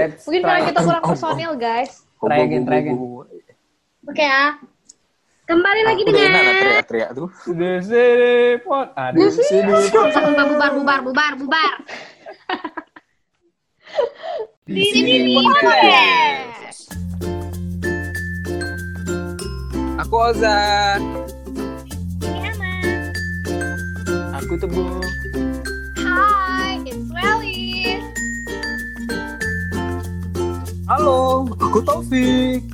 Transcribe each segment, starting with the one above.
Let's Mungkin karena kita kurang personil, guys. Try again, try again. Oke ya. Kembali lagi Aku udah enak lah dengan teriak-teriak tuh. The City Pod. Aduh. bubar bubar bubar bubar bubar. Di sini podcast. Aku Oza. Aku tebu. Hai, it's Welly. Halo, aku Taufik.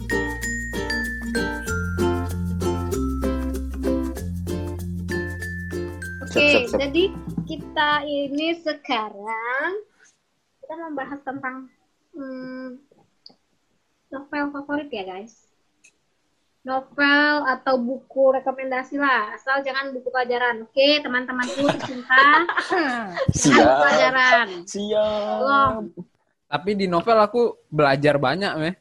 Oke, jadi kita ini sekarang kita membahas tentang hmm, novel favorit ya guys. Novel atau buku rekomendasi lah, asal jangan buku pelajaran. Oke, teman-temanku tercinta, jangan buku pelajaran. Siap. Tolong. Tapi di novel aku belajar banyak, meh.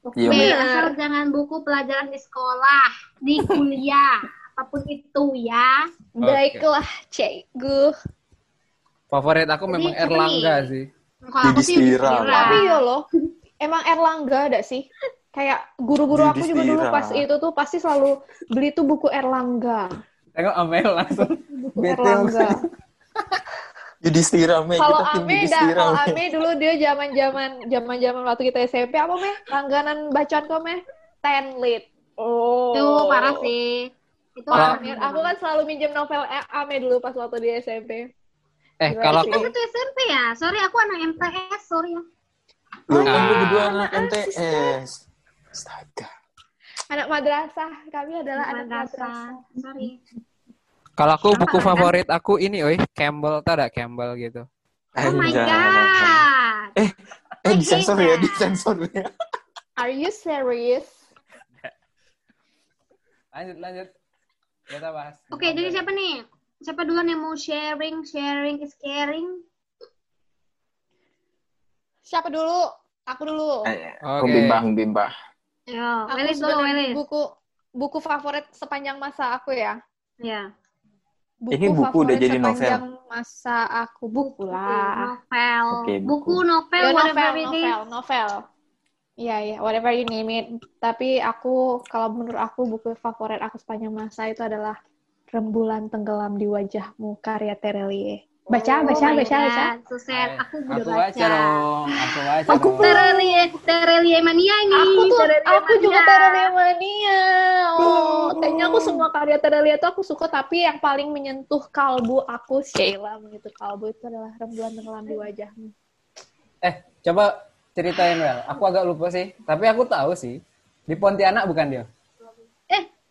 Oke, Iya, asal jangan buku pelajaran di sekolah, di kuliah, apa pun itu ya. Baiklah, cikgu. Favorit aku Jadi, memang Erlangga nih? sih. Kalau aku sih. Tapi yo loh, emang Erlangga ada sih. Kayak guru-guru aku juga dulu pas itu tuh pasti selalu beli tuh buku Erlangga. Tengok Amel langsung. Buku Erlangga. Yudhistira, Me. Kalau Kita tim Ame dah, kalau Me. Ame dulu dia zaman-zaman zaman-zaman waktu kita SMP apa meh? Langganan bacaan kok meh? Ten lit. Oh. Itu parah sih. Itu parah. Aku kan selalu minjem novel eh, Ame dulu pas waktu di SMP. Eh, Gila kalau kita aku satu SMP ya. Sorry, aku anak MTS. Sorry ya. Lu kan lu berdua anak MTS. Astaga. Anak madrasah, kami adalah anak Madrasah. madrasah. Sorry. Kalau aku buku Apa, kan? favorit aku ini, oi, Campbell, tau gak Campbell gitu. Oh my god. Eh, eh disensor ya, disensor ya. Are you serious? Lanjut, lanjut. Kita bahas. Oke, jadi siapa nih? Siapa duluan yang mau sharing? Sharing is caring. Siapa dulu? Aku dulu. Eh, Oke. Aku bimbang, bimbang. Ayo, Aku Welis dulu, Welis. buku buku favorit sepanjang masa aku ya. Ya. Buku Ini buku udah jadi novel. masa aku buku lah. Novel. Oke, buku. buku. novel, Ya, whatever novel, novel, novel. Iya, iya, whatever you name it. Tapi aku, kalau menurut aku, buku favorit aku sepanjang masa itu adalah Rembulan Tenggelam di Wajahmu, karya Terelie. Baca, Oh baca, my baca, baca. Sad. Aku udah aku baca. baca dong. Aku baca Aku dong. Terelie, Terelie mania ini. Aku tuh, Terelie aku juga mania. Terelie mania. Oh, kayaknya aku semua karya Terelie itu aku suka, tapi yang paling menyentuh kalbu aku, Sheila, menyentuh kalbu itu adalah Rembulan Tenggelam di Wajahmu. Eh, coba ceritain, Wel. Aku agak lupa sih. Tapi aku tahu sih. Di Pontianak bukan dia?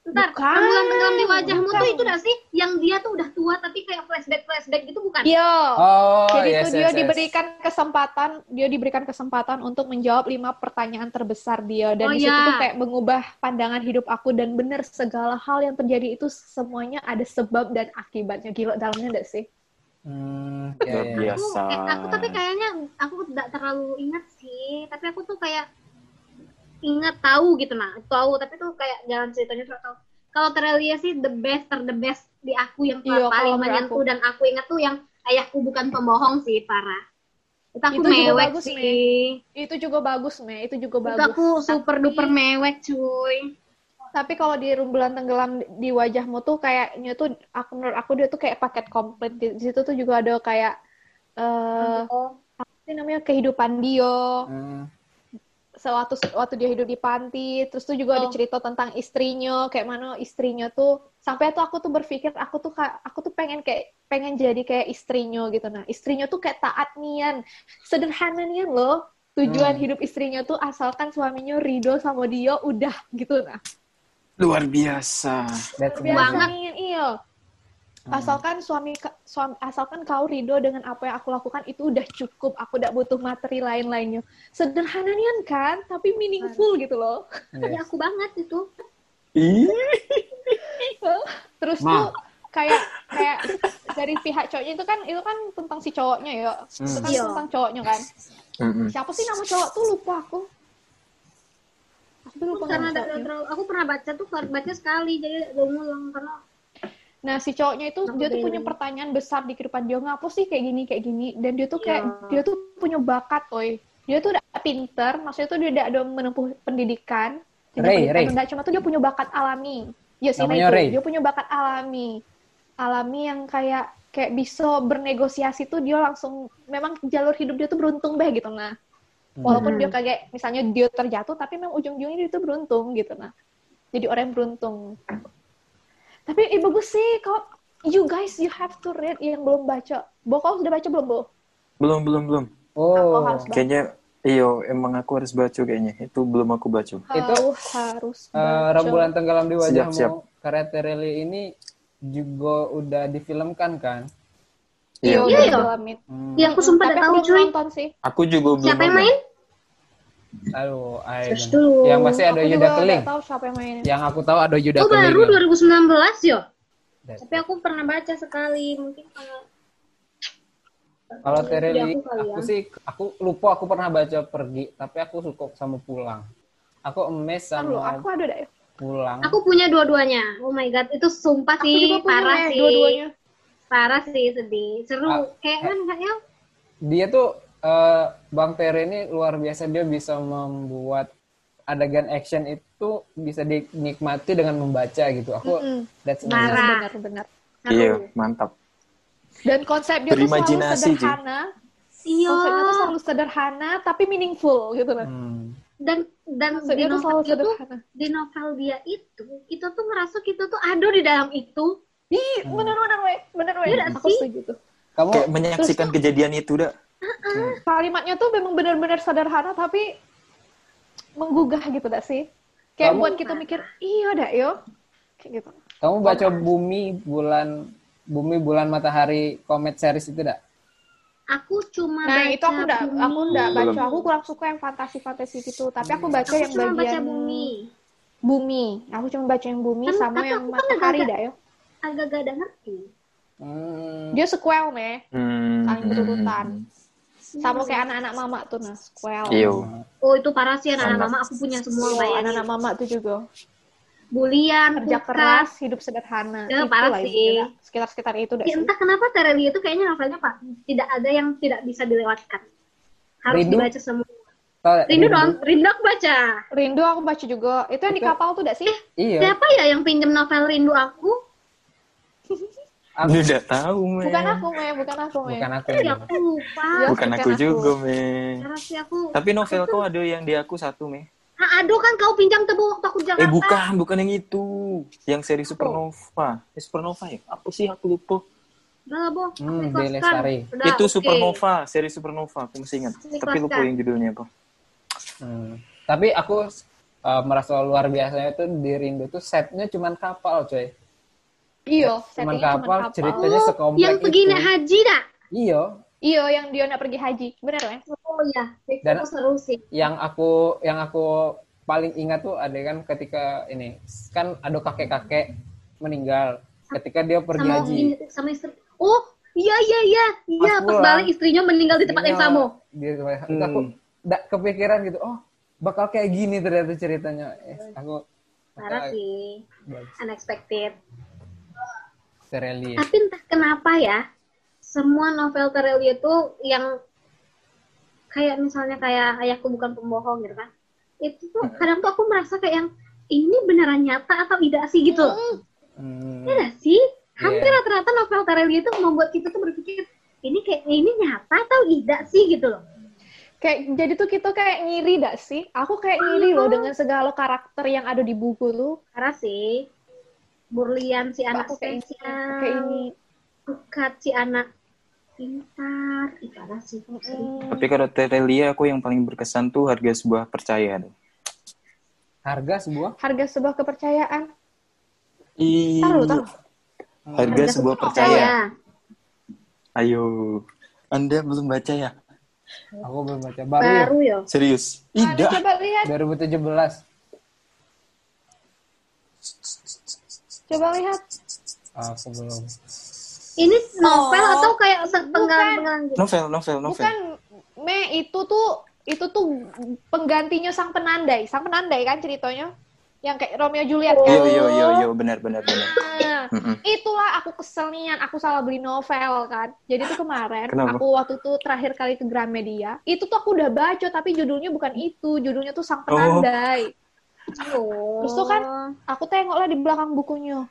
Eh, ntar. Bukan. Rembulan tenggelam di wajahmu Bukan. tuh itu gak sih? Yang dia tuh udah tua tapi kayak flashback-flashback gitu bukan? Iya. Oh, Jadi yes, itu dia yes, yes. diberikan kesempatan, dia diberikan kesempatan untuk menjawab lima pertanyaan terbesar dia dan Oh, di situ iya. tuh kayak mengubah pandangan hidup aku dan bener segala hal yang terjadi itu semuanya ada sebab dan akibatnya. Gila dalamnya enggak sih? Hmm, ya, ya. Aku, biasa. eh, aku tapi kayaknya aku tidak terlalu ingat sih. Tapi aku tuh kayak ingat tahu gitu nah tahu tapi tuh kayak jalan ceritanya tuh tahu kalau Terelia sih the best ter the best di aku yang Iya, paling menyentuh dan aku ingat tuh yang ayahku bukan pembohong sih parah itu aku Itu juga mewek bagus, sih Itu juga bagus, Me. Itu juga itu bagus. aku super duper mewek cuy Tapi kalau di rembulan tenggelam di wajahmu tuh kayaknya tuh aku menurut aku dia tuh kayak paket komplit. Di di situ tuh juga ada kayak eh apa sih namanya kehidupan Dio. Hmm. Sewaktu waktu dia hidup di panti terus tuh juga ada Oh. cerita tentang istrinya kayak mana istrinya tuh sampai tuh aku tuh berpikir aku tuh aku tuh pengen kayak pengen jadi kayak istrinya gitu nah istrinya tuh kayak taat nian sederhana nian loh tujuan Hmm. hidup istrinya tuh asalkan suaminya ridho sama dia udah gitu nah Luar biasa. That's biasa Banget. iya Hmm. Asalkan suami suami asalkan kau ridho dengan apa yang aku lakukan itu udah cukup. Aku tidak butuh materi lain-lainnya. Sederhana nian kan tapi meaningful gitu loh. Yes. ya aku banget itu. Ih, terus Ma. tuh kayak kayak dari pihak cowoknya itu kan itu kan tentang si cowoknya ya. Itu Hmm. kan Iya. tentang cowoknya kan. Mm-mm. siapa sih nama cowok tuh? Lupa aku. Aku tuh lupa karena nama ada terlalu aku pernah baca tuh baca sekali jadi ngulang karena nah si cowoknya itu Aku dia tuh punya pertanyaan besar di kehidupan dia ngapa sih kayak gini kayak gini dan dia tuh kayak Iya. dia tuh punya bakat oi dia tuh udah pinter, maksudnya tuh dia udah ada menempuh pendidikan. Jadi Ray, pendidikan Ray. cuma tuh dia punya bakat alami. Ya sih, itu. Ray. Dia punya bakat alami. Alami yang kayak kayak bisa bernegosiasi tuh dia langsung memang jalur hidup dia tuh beruntung deh gitu nah. Walaupun Hmm. dia kayak misalnya dia terjatuh tapi memang ujung-ujungnya dia tuh beruntung gitu nah. Jadi orang yang beruntung. Tapi eh, bagus sih kau you guys you have to read yang belum baca. Bo kau sudah baca belum, Bo? Belum, belum, belum. Oh, harus baca. Kayaknya, iyo, emang aku harus baca kayaknya. Itu belum aku baca. Itu, harus eh, baca. rembulan tenggelam di wajahmu Siap, siap. karya Tereli ini juga udah difilmkan kan? Iya, Iya, Iya, iya. dalamin. Hmm. Ya aku aku tahu cuy. nonton sih. Aku juga belum Siapa yang main? Aduh, Search dulu. Yang pasti ada aku Yuda Keling. tahu siapa yang mainin. Yang aku tahu ada Yuda Oh Keling. baru 2019 yo. That's Tapi aku pernah baca sekali mungkin kalau Kalau Tereli, aku kali aku ya. sih, aku lupa aku pernah baca pergi, tapi aku suka sama pulang. Aku emes Aduh, sama aku ada deh. pulang. Aku punya dua-duanya. Oh my god, itu sumpah Aku sih juga punya parah Meh, sih. dua-duanya. Parah sih sedih. Seru. Ah, Kayak kan kan ya? Dia tuh, eh, Bang Terry ini luar biasa, dia bisa membuat adegan action itu bisa dinikmati dengan membaca gitu. Aku, Mm-mm. that's. Benar, benar. Iya, mantap. Dan konsep dia tuh selalu sederhana. Iya. Konsepnya tuh selalu sederhana, tapi meaningful gitu kan. Hmm. Dan dan di novel selalu sederhana. di novel dia itu kita tuh ngerasa kita tuh ada di dalam itu. Ih, bener bener weh, bener weh. Iya Aku setuju tuh. Kamu, Kayak menyaksikan kejadian itu dah. Kalimatnya tuh memang benar-benar sederhana, tapi menggugah gitu dah sih. Kayak Kamu- buat kita mikir, iya dah yo. Kayak gitu. kamu baca Bumi bulan Bumi bulan matahari komet series itu dak? Aku cuma Nah, baca itu aku udah aku udah baca. Aku kurang suka yang fantasi-fantasi gitu, tapi aku baca Aku yang cuma baca bagian bumi. bumi. Aku cuma baca yang bumi Kan- sama tapi yang aku kan matahari agak-agak- dah yo. Agak gak ada ngerti. Hmm. Dia sequel nih, Hmm. saling berurutan. Sama kayak anak-anak mama tuh nah, sequel. Iyo. Oh itu parah sih anak-anak mama aku punya semua Iya, bayangin. anak-anak mama tuh juga Bulian, kerja keras, hidup sederhana. Ya, parah intinya, sih. dah. Sekitar-sekitar itu Ya, sih. entah kenapa Terelia itu kayaknya novelnya pak tidak ada yang tidak bisa dilewatkan. Harus Rindu? dibaca semua. Tahu nggak? Rindu dong, Rindu aku baca. Rindu aku baca juga. Itu yang di kapal tuh dah sih? Iya. Siapa ya yang pinjem novel Rindu aku? Aku, Udah tahu, me. Bukan aku, Me. Bukan aku, Me. bukan aku. Ya aku lupa. Ya, Bukan bukan aku aku. juga, me. Aku. Tapi novel kau ada yang di aku satu, me. Ah, aduh kan kau pinjam tebu waktu aku Jakarta. Eh bukan, bukan yang itu. Yang seri Supernova. Eh, Supernova ya? Apa sih aku lupa? Udah lah, Bo. Aku Hmm, Lestari. Udah, itu oke. Supernova, seri Supernova. Aku masih ingat. Ikhlaskan. Tapi lupa yang judulnya apa. Hmm. Tapi aku uh, merasa luar biasanya itu di Rindu tuh setnya cuman kapal, coy. Iya, Cuman settingnya kapal, cerita- Oh, sekomplek yang pergi naik haji dah. Iya. Iya, yang dia nak pergi haji. Bener, Me? Oh iya, itu Dan- seru sih. Yang aku yang aku paling ingat tuh ada kan ketika ini kan ada kakek-kakek meninggal ketika dia pergi Sama haji. ini- sama istri. Oh, iya iya iya. Iya, Pas pas balik istrinya meninggal di tempat yang sama. Di tempat yang- itu Hmm. aku nggak kepikiran gitu. Oh, bakal kayak gini ternyata ceritanya. Eh, aku Parah sih. bagus. Unexpected. Tereli. Tapi entah kenapa ya, semua novel Terelia itu yang kayak misalnya kayak ayahku bukan pembohong gitu kan. Itu tuh kadang tuh aku merasa kayak yang ini beneran nyata atau tidak sih gitu. Hmm. Iya nggak sih? Hampir Iya. rata-rata novel Terelia itu membuat kita tuh berpikir ini kayak ini nyata atau tidak sih gitu loh. Kayak jadi tuh kita kayak ngiri dak sih? Aku kayak ngiri loh dengan segala karakter yang ada di buku tuh. Karena sih Burlian si anak Aku kayak ini, spesial, kayak ini. Pukat si anak pintar, parah sih. Mm, Tapi kalau Terelia aku yang paling berkesan tuh harga sebuah percaya. tuh. Harga sebuah harga sebuah kepercayaan. Ih, Taruh, taruh. Harga sebuah Oh, percaya. ya. Ayo. Anda belum baca ya? aku belum baca baru, ya Baru ya. Serius? Tidak. coba lihat, 2017. Coba lihat. Aku belum. Ini novel Oh, atau kayak penggalan-penggalan gitu? Novel, novel, novel. Bukan Me itu tuh itu tuh penggantinya sang penandai. Sang penandai kan ceritanya. yang kayak Romeo Juliet Oh. kan. Iya, iya, iya, iya, benar, benar, benar. Nah, itulah aku kesel aku salah beli novel kan. Jadi tuh kemarin Kenapa? aku waktu tuh terakhir kali ke Gramedia, itu tuh aku udah baca tapi judulnya bukan itu, judulnya tuh Sang Penandai. Oh. Terus tuh kan, Aku tengoklah di belakang bukunya.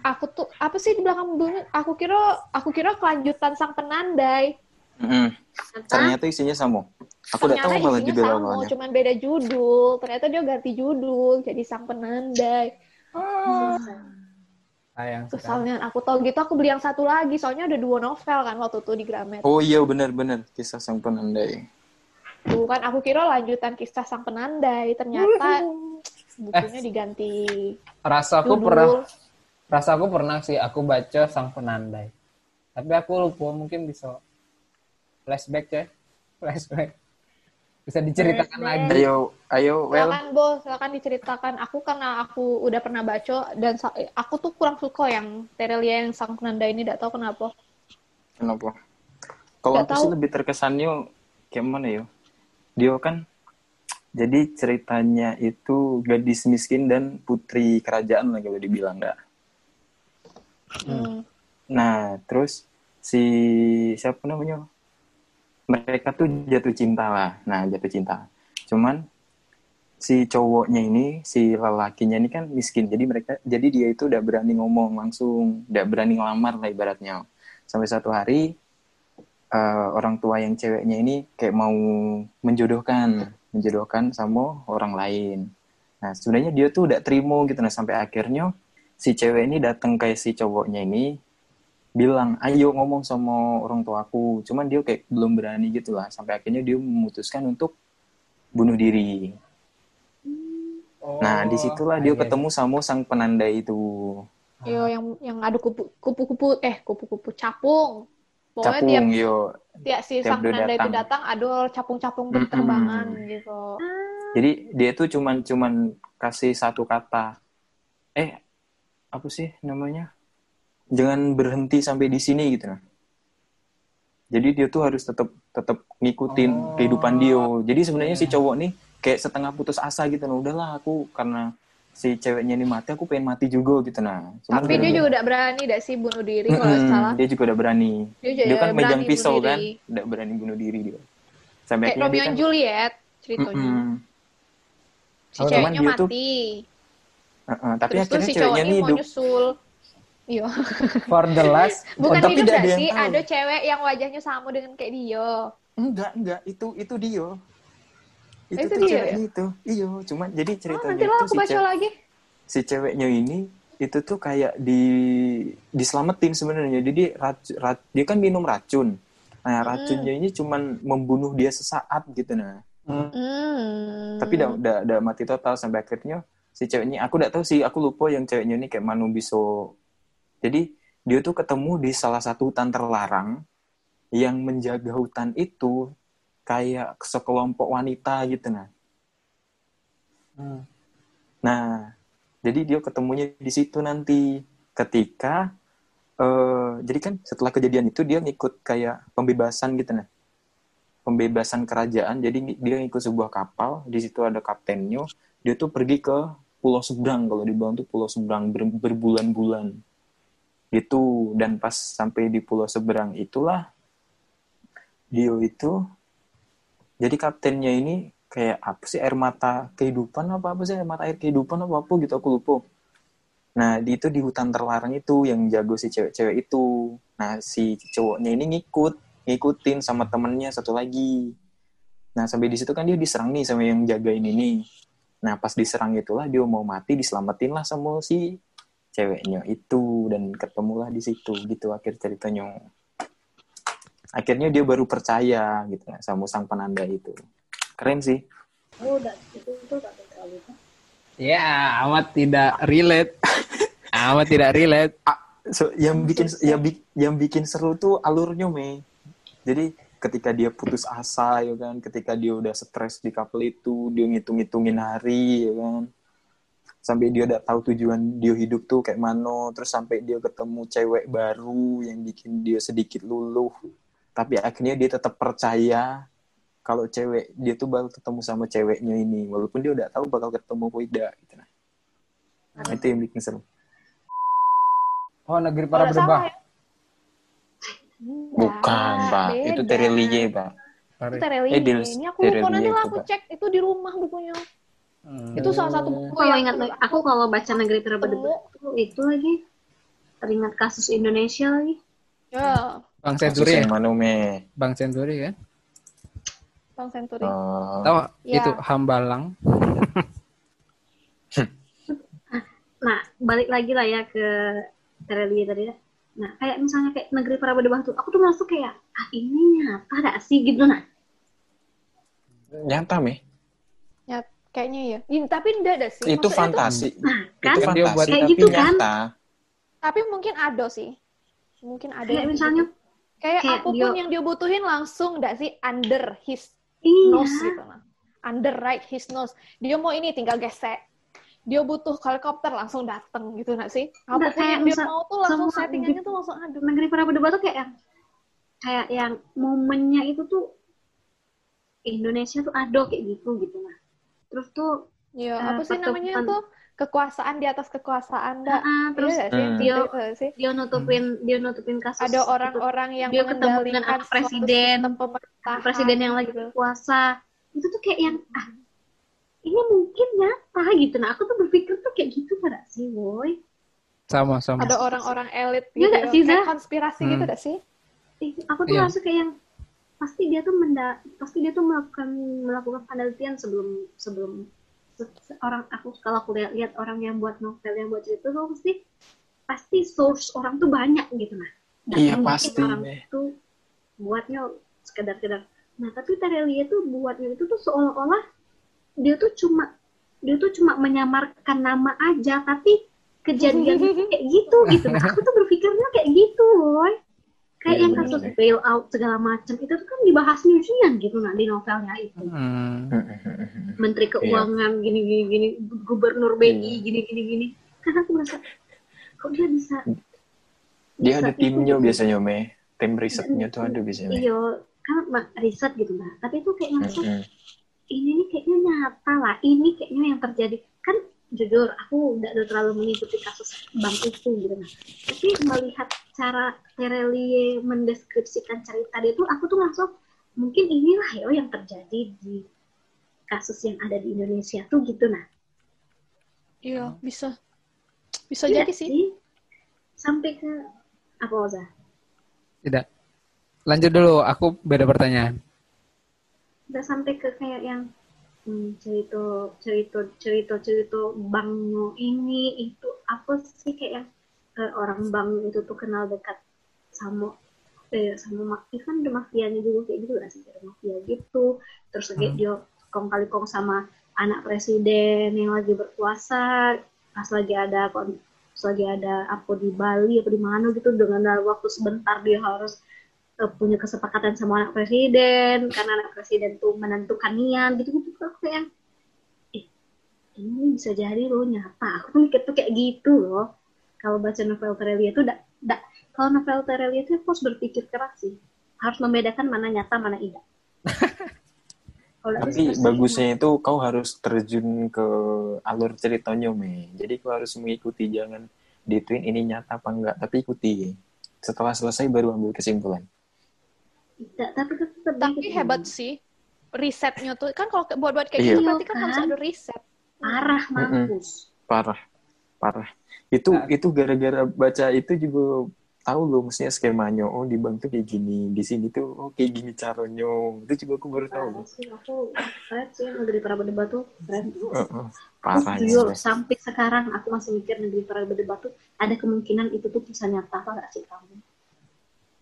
Aku tuh apa sih di belakang bukunya? Aku kira aku kira kelanjutan Sang Penandai. Mm-mm. Ternyata isinya sama. Aku udah tahu malah isinya judul sama, awalnya. cuman beda judul. Ternyata dia ganti judul jadi Sang Penandai. Sayang sekali. Kesalnya aku tahu gitu aku beli yang satu lagi soalnya ada dua novel kan waktu itu di Gramet. Oh iya, benar-benar. Kisah sang penandai. Tuh kan aku kira lanjutan kisah sang penandai, ternyata bukunya diganti Rasa aku judul. pernah rasa aku pernah sih aku baca Sang Penandai. Tapi aku lupa mungkin bisa flashback ya. Flashback. Bisa diceritakan Flashback. lagi. Ayo, ayo, well. Silakan Bos, silakan diceritakan. Aku karena aku udah pernah baca dan aku tuh kurang suka yang Terelia yang sang penandai ini, tidak tahu kenapa. Kenapa? Kalau aku sih tahu. lebih terkesannya kayak mana ya? Dia kan jadi ceritanya itu gadis miskin dan putri kerajaan lah kalau dibilang nggak. Hmm. Nah, terus si siapa namanya? Mereka tuh jatuh cinta lah. Nah, jatuh cinta. Cuman si cowoknya ini, si lelakinya ini kan miskin. Jadi mereka jadi dia itu udah berani ngomong langsung, udah berani ngelamar lah ibaratnya. Sampai satu hari eh, orang tua yang ceweknya ini kayak mau menjodohkan, menjodohkan sama orang lain. Nah, sebenarnya dia tuh udah terima gitu. Nah sampai akhirnya si cewek ini datang ke si cowoknya ini bilang ayo ngomong sama orang tuaku. Cuman dia kayak belum berani gitu lah. Sampai akhirnya dia memutuskan untuk bunuh diri. Nah Oh, di situlah dia iya, ketemu sama sang penandai itu. Yo yang yang ada kupu kupu-kupu eh kupu-kupu capung. Pokoknya tiap capung yo. tiap si tiap penanda itu datang. datang ada capung-capung berterbangan gitu. jadi dia tuh cuman cuman kasih satu kata. Eh apa sih namanya? Jangan berhenti sampai di sini gitu nah. Jadi dia tuh harus tetap tetap ngikutin Oh. kehidupan dia. Jadi sebenarnya si cowok nih kayak setengah putus asa gitu nah. Udahlah aku karena si ceweknya ini mati aku pengen mati juga gitu nah Cuman Tapi dia juga udah berani dah sih bunuh diri kalau nggak Mm-mm, salah. dia juga udah berani Dia juga dia kan megang pisau diri. kan udah berani bunuh diri dia sampai Kayak akhirnya Romeo kan Juliet ceritanya. Mm-mm. Si Oh, ceweknya tuh- mati. Uh-uh, tapi Terus akhirnya si ceweknya mau hidup nyusul. Iya. For the last. Bukan tapi hidup gak sih? Ada cewek yang wajahnya sama dengan kayak dia. Enggak, enggak, itu itu dia. Itu, Itu tuh dia ceweknya itu. Iya, cuman jadi Oh, ceritanya nanti lah itu aku si, baca cewek- lagi. si ceweknya ini itu tuh kayak di diselamatin sebenarnya. Jadi rac- rac- dia kan minum racun. Nah, Hmm. racunnya ini cuman membunuh dia sesaat gitu nah. Hmm. Tapi udah, mati total sampai akhirnya si ceweknya aku udah tahu sih, aku lupa yang ceweknya ini kayak Manu Biso. Jadi dia tuh ketemu di salah satu hutan terlarang yang menjaga hutan itu kayak sekelompok wanita gitu nah. Hmm. Nah, jadi dia ketemunya di situ nanti ketika eh jadi kan setelah kejadian itu dia ngikut kayak pembebasan gitu nah. Pembebasan kerajaan. Jadi dia ngikut sebuah kapal, di situ ada kaptennya. Dia tuh pergi ke pulau seberang kalau dibilang tuh pulau seberang ber- berbulan-bulan. Gitu dan pas sampai di pulau seberang itulah dia itu jadi kaptennya ini kayak apa sih air mata kehidupan apa apa sih? Air mata air kehidupan apa apa gitu aku lupa. Nah di itu di hutan terlarang itu yang jago si cewek-cewek itu. Nah si cowoknya ini ngikut ngikutin sama temennya satu lagi. Nah sampai di situ kan dia diserang nih sama yang jagain ini. Nah pas diserang itulah dia mau mati diselamatin lah sama si ceweknya itu dan ketemulah di situ gitu akhir ceritanya akhirnya dia baru percaya gitu ya, sama sang penanda itu keren sih Oh, udah itu itu udah terlalu. Ya, amat tidak relate. amat tidak relate. so, yang bikin ya bi- yang bikin seru tuh alurnya me jadi ketika dia putus asa ya kan ketika dia udah stres di kapal itu dia ngitung-ngitungin hari ya kan sampai dia udah tahu tujuan dia hidup tuh kayak mana terus sampai dia ketemu cewek baru yang bikin dia sedikit luluh tapi akhirnya dia tetap percaya kalau cewek dia tuh bakal ketemu sama ceweknya ini walaupun dia udah tahu bakal ketemu tidak gitu nah. Itu yang bikin seru. Oh, negeri para berdebah. ya. Bukan, Pak. Itu beda. Terelie, Pak. Itu Terelie. Eh, Ini aku lupa nanti lah itu, aku cek itu di rumah bukunya. Hmm. Itu salah satu buku Aku kalau yang ingat aku kalau baca negeri para berdebah itu, itu lagi teringat kasus Indonesia lagi. Ya, Bang Senturi ya? Bang Senturi kan? Bang Senturi. Oh, Tahu Ya. itu Hambalang. Nah, balik lagi lah ya ke Terelie tadi. ya. Nah, kayak misalnya kayak negeri para berdebah tuh, aku tuh merasa kayak, ah ini nyata gak sih gitu nah. nyata, Me. Ya, kayaknya ya. Ini, tapi enggak ada sih. Itu Maksudnya fantasi. Nah, kan Itu Kan dia fantasi, buat- Kayak tapi gitu kan? tapi mungkin ada sih. Mungkin ada. kayak misalnya, gitu. Kayak, kayak apa pun dia- yang dia butuhin langsung enggak sih under his iya, nose gitu nah. Under right his nose. Dia mau ini tinggal gesek. Dia butuh helikopter langsung dateng gitu nggak sih? Apa pun kayak yang dia mau tuh langsung settingannya gitu. tuh langsung ada. negeri para berdebah tuh kayak yang, kayak yang momennya itu tuh Indonesia tuh ada kayak gitu gitu nah. Terus tuh, Iya, Eh, apa sih namanya tuh? Kekuasaan di atas kekuasaan, ah, terus Iya sih? Hmm. Gitu nggak sih? dia nutupin dia nutupin kasus Ada itu. orang-orang yang Dia ketemu dengan anak presiden. presiden yang lagi gitu. berkuasa itu tuh kayak yang ah ini mungkin nyata gitu nah aku tuh berpikir tuh kayak gitu pada sih boy Sama sama. ada orang-orang elit Iya gitu ya, sih, kayak konspirasi Hmm. gitu gak sih? Ih, aku tuh Iya. merasa kayak yang pasti dia tuh menda pasti dia tuh melakukan melakukan penelitian sebelum sebelum se- se- orang aku kalau aku lihat lihat orang yang buat novel yang buat cerita tuh pasti pasti source orang tuh banyak gitu nah Nggak Iya, mungkin pasti, orang itu buatnya sekedar-sekedar nah tapi Terelia tuh buatnya itu tuh seolah-olah dia tuh cuma dia tuh cuma menyamarkan nama aja tapi kejadian kayak gitu gitu nah, aku tuh berpikirnya kayak gitu boy kayak Iya, yang bener, kasus bail out segala macam itu tuh kan dibahas nyusian gitu nah di novelnya itu Hmm. menteri Iya. keuangan gini gini gini gubernur BI Iya. gini gini gini kan aku merasa kok dia bisa Dia bisa ada itu timnya gitu. biasanya, Me. Tim risetnya tuh ada biasanya. Iya kan riset gitu nah tapi itu kayak ngerasa Mm-mm. ini nih kayaknya nyata lah ini kayaknya yang terjadi kan jujur aku nggak udah terlalu mengikuti kasus bank itu gitu nah tapi melihat cara Terelie mendeskripsikan cerita dia tuh aku tuh langsung mungkin inilah ya yang terjadi di kasus yang ada di Indonesia tuh gitu nah Iya, bisa. Bisa Iya jadi sih. sampai ke apa Oza? Tidak. Lanjut dulu, aku beda pertanyaan. udah sampai ke kayak yang hmm, cerita cerita cerita cerita banknya ini itu apa sih kayak eh, orang bank itu tuh kenal dekat sama eh sama ma- itu kan ada mafianya juga kayak gitu gak sih ada mafia gitu terus kayak Hmm. dia kong kali kong sama anak presiden yang lagi berkuasa pas lagi ada pas lagi ada apa di Bali apa di mana gitu dengan dalam waktu sebentar dia harus eh, punya kesepakatan sama anak presiden karena anak presiden tuh menentukan niat gitu gitu aku kayak eh ini bisa jadi loh nyata aku tuh mikir tuh kayak gitu loh kalau baca novel Terelia tuh dak dak kalau novel Terelia tuh aku harus berpikir keras sih harus membedakan mana nyata mana tidak Tapi bagusnya itu kau harus terjun ke alur ceritanya, Me. Jadi kau harus mengikuti, jangan dituin ini nyata apa enggak, tapi ikuti. Setelah selesai baru ambil kesimpulan. Tidak tapi tetap Tapi gitu. hebat sih. Risetnya tuh kan kalau buat-buat kayak Iya. gitu berarti kan Iya harus kan? ada riset. parah mampus Parah. Parah. Itu Nah. itu gara-gara baca itu juga tahu loh mestinya skemanya. Oh, di bank tuh kayak gini, di sini tuh oh kayak gini caranya. Itu juga aku baru tahu. Parah sih aku sih yang negeri para berdebat tuh keren Heeh. Terus Parah ya. sampai sekarang aku masih mikir negeri para berdebat tuh ada kemungkinan itu tuh bisa nyata apa nggak sih kamu?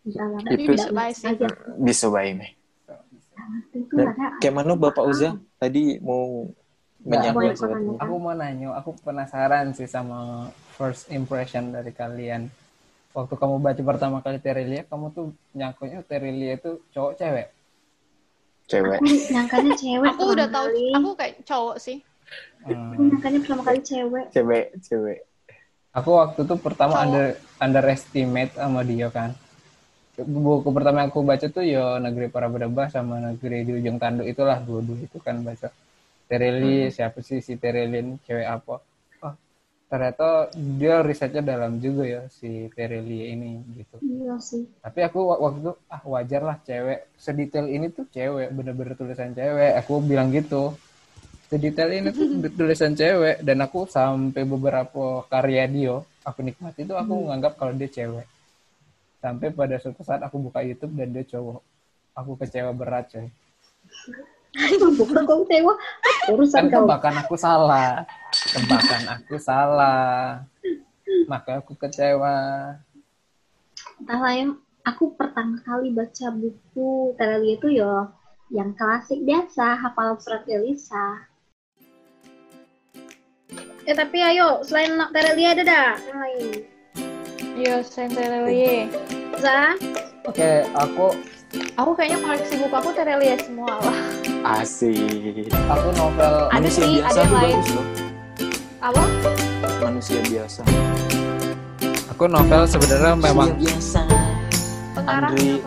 Itu tidak bisa baik sih. Bisa baik. Kayak mana Bapak Uza tadi mau pertanyaan. Aku mau nanya, aku penasaran sih sama first impression dari kalian. Waktu kamu baca pertama kali Terelia, kamu tuh nyangkutnya Terelia itu cowok cewek. Cewek. Aku nyangkanya cewek Aku udah tahu, kali. aku kayak cowok sih. Aku Hmm. nyangkanya pertama kali cewek. Cewek, cewek. Aku waktu itu pertama Cowok. under underestimate sama dia kan. Buku pertama yang aku baca tuh ya Negeri Para Berdebah sama Negeri di Ujung Tanduk itulah dua-dua itu kan baca. Tereli siapa sih si Tereli ini cewek apa? Oh, ternyata dia risetnya dalam juga ya si Terelie ini gitu. Iya sih. Tapi aku wa- waktu itu ah wajar lah cewek sedetail ini tuh cewek bener-bener tulisan cewek. Aku bilang gitu. Sedetail ini tuh tulisan cewek dan aku sampai beberapa karya dia aku nikmati itu aku menganggap kalau dia cewek. Sampai pada suatu saat aku buka YouTube dan dia cowok. Aku kecewa berat coy. Bukan kau tewa. Urusan Kan kau. tebakan aku salah. Tebakan aku salah. Maka aku kecewa. Entahlah yang aku pertama kali baca buku Terelia itu yo yang klasik biasa, hafal surat Elisa. Eh tapi ayo, selain Terelia ada dah yang lain. Iya, Saint Terelie. Za, Oke, aku Aku kayaknya koleksi buku aku Terelie semua lah. Asik. aku novel Ada Manusia sih, biasa ada lain. bagus loh. Apa? Manusia biasa. aku novel sebenarnya memang biasa. Pengarang. Andre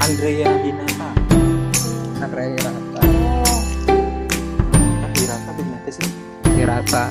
Andrea Hinata. Andre Hirata. Oh, Hirata benar sih. Hirata